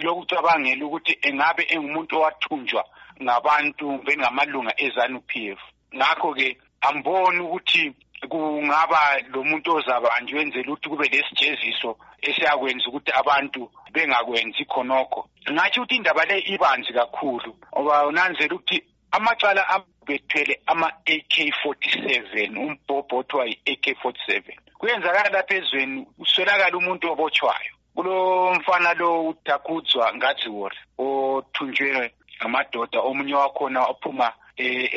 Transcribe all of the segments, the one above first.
silokhu cabangela ukuthi engabe engumuntu owathunjwa ngabantu bengamalunga ezanu p f. Ngakho-ke amboni ukuthi kungaba lo muntu ozabanjwa wenzela ukuthi kube lesijeziso esiyakwenza ukuthi abantu bengakwenzi khonokho. Ngatsho ukuthi indaba le ibanzi kakhulu ngoba unanzela ukuthi amacala bethwele ama-AK47 umbhobho othiwa yi-AK47 kuyenzakala lapha ezweni uswelakala umuntu obotshwayo. Kulo mfana lo udakudzwa ngadziwori othunjwe ngamadoda omunye wakhona waphuma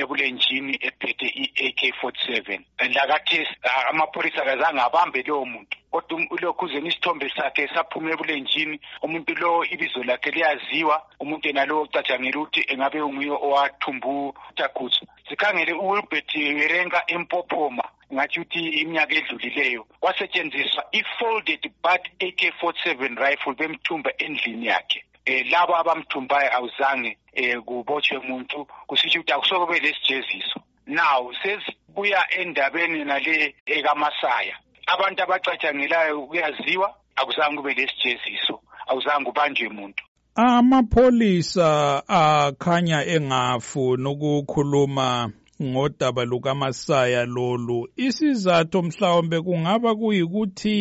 ebulenjini ephethe i-AK47 lakathesi amapholisa kazange abambe lowo muntu kodwa ulokhuzeni isithombe sakhe saphuma ebulenjini umuntu lo ibizo lakhe liyaziwa umuntu yenalo ocatshangela ukuthi engabe unguye owathumbu utakuzo sikhangele uwilbert werenka empophoma. Ngathi ukuthi iminyaka edlulileyo kwasetshenziswa i-folded but AK47 rifle bemthumba endlini yakhe. Eh labo abamthumbayo awuzange eh kubotshwe umuntu kusisho ukuthi akusokube lesijeziso now sesibuya endabeni nale ekamasaya. Abantu abacatshangelayo kuyaziwa akuzange kube lesijeziso awuzange ubanjwe umuntu amapholisa akhanya engafuni ukukhuluma ngodaba lukamasaya lolu isizathu mhlawumbe kungaba kuyikuthi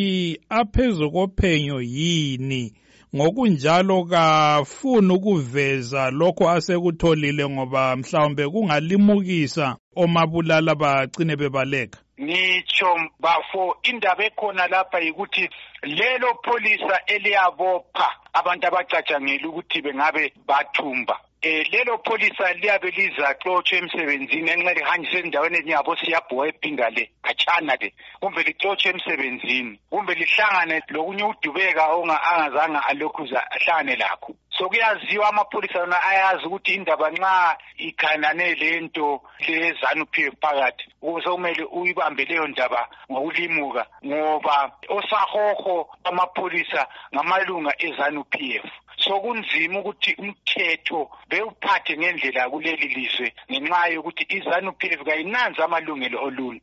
aphezu kophenyo yini? Ngokunjalo kafuni ukuveza lokho asekutholile ngoba mhlawumbe kungalimukisa omabulala bagcine bebaleka. Ngitsho bafo indaba ekhona lapha yikuthi lelo pholisa eliyabopha abantu abacatshangela ukuthi bengabe bathumba. Eh lelo pholisa liyabe lizaxotshwa emsebenzini enxa lihanjise endaweni enyabo siyabhuwa ephinga le khatshana le. Kumbe lixotshwe emsebenzini kumbe lihlangane lokunye udubeka angazange alokhuza ahlangane lakho. So kuyaziwa amapholisa yona ayazi ukuthi indaba nxa ikhanane lento lezanu p f phakathi sokumele uyibambe leyo ndaba ngokulimuka ngoba osahoho amapholisa ngamalunga ezanu p f. sokunzima ukuthi umthetho bewuphathe ngendlela kuleli lizwe ngenxa yokuthi izanu p f kayinanzi amalungelo oluntu.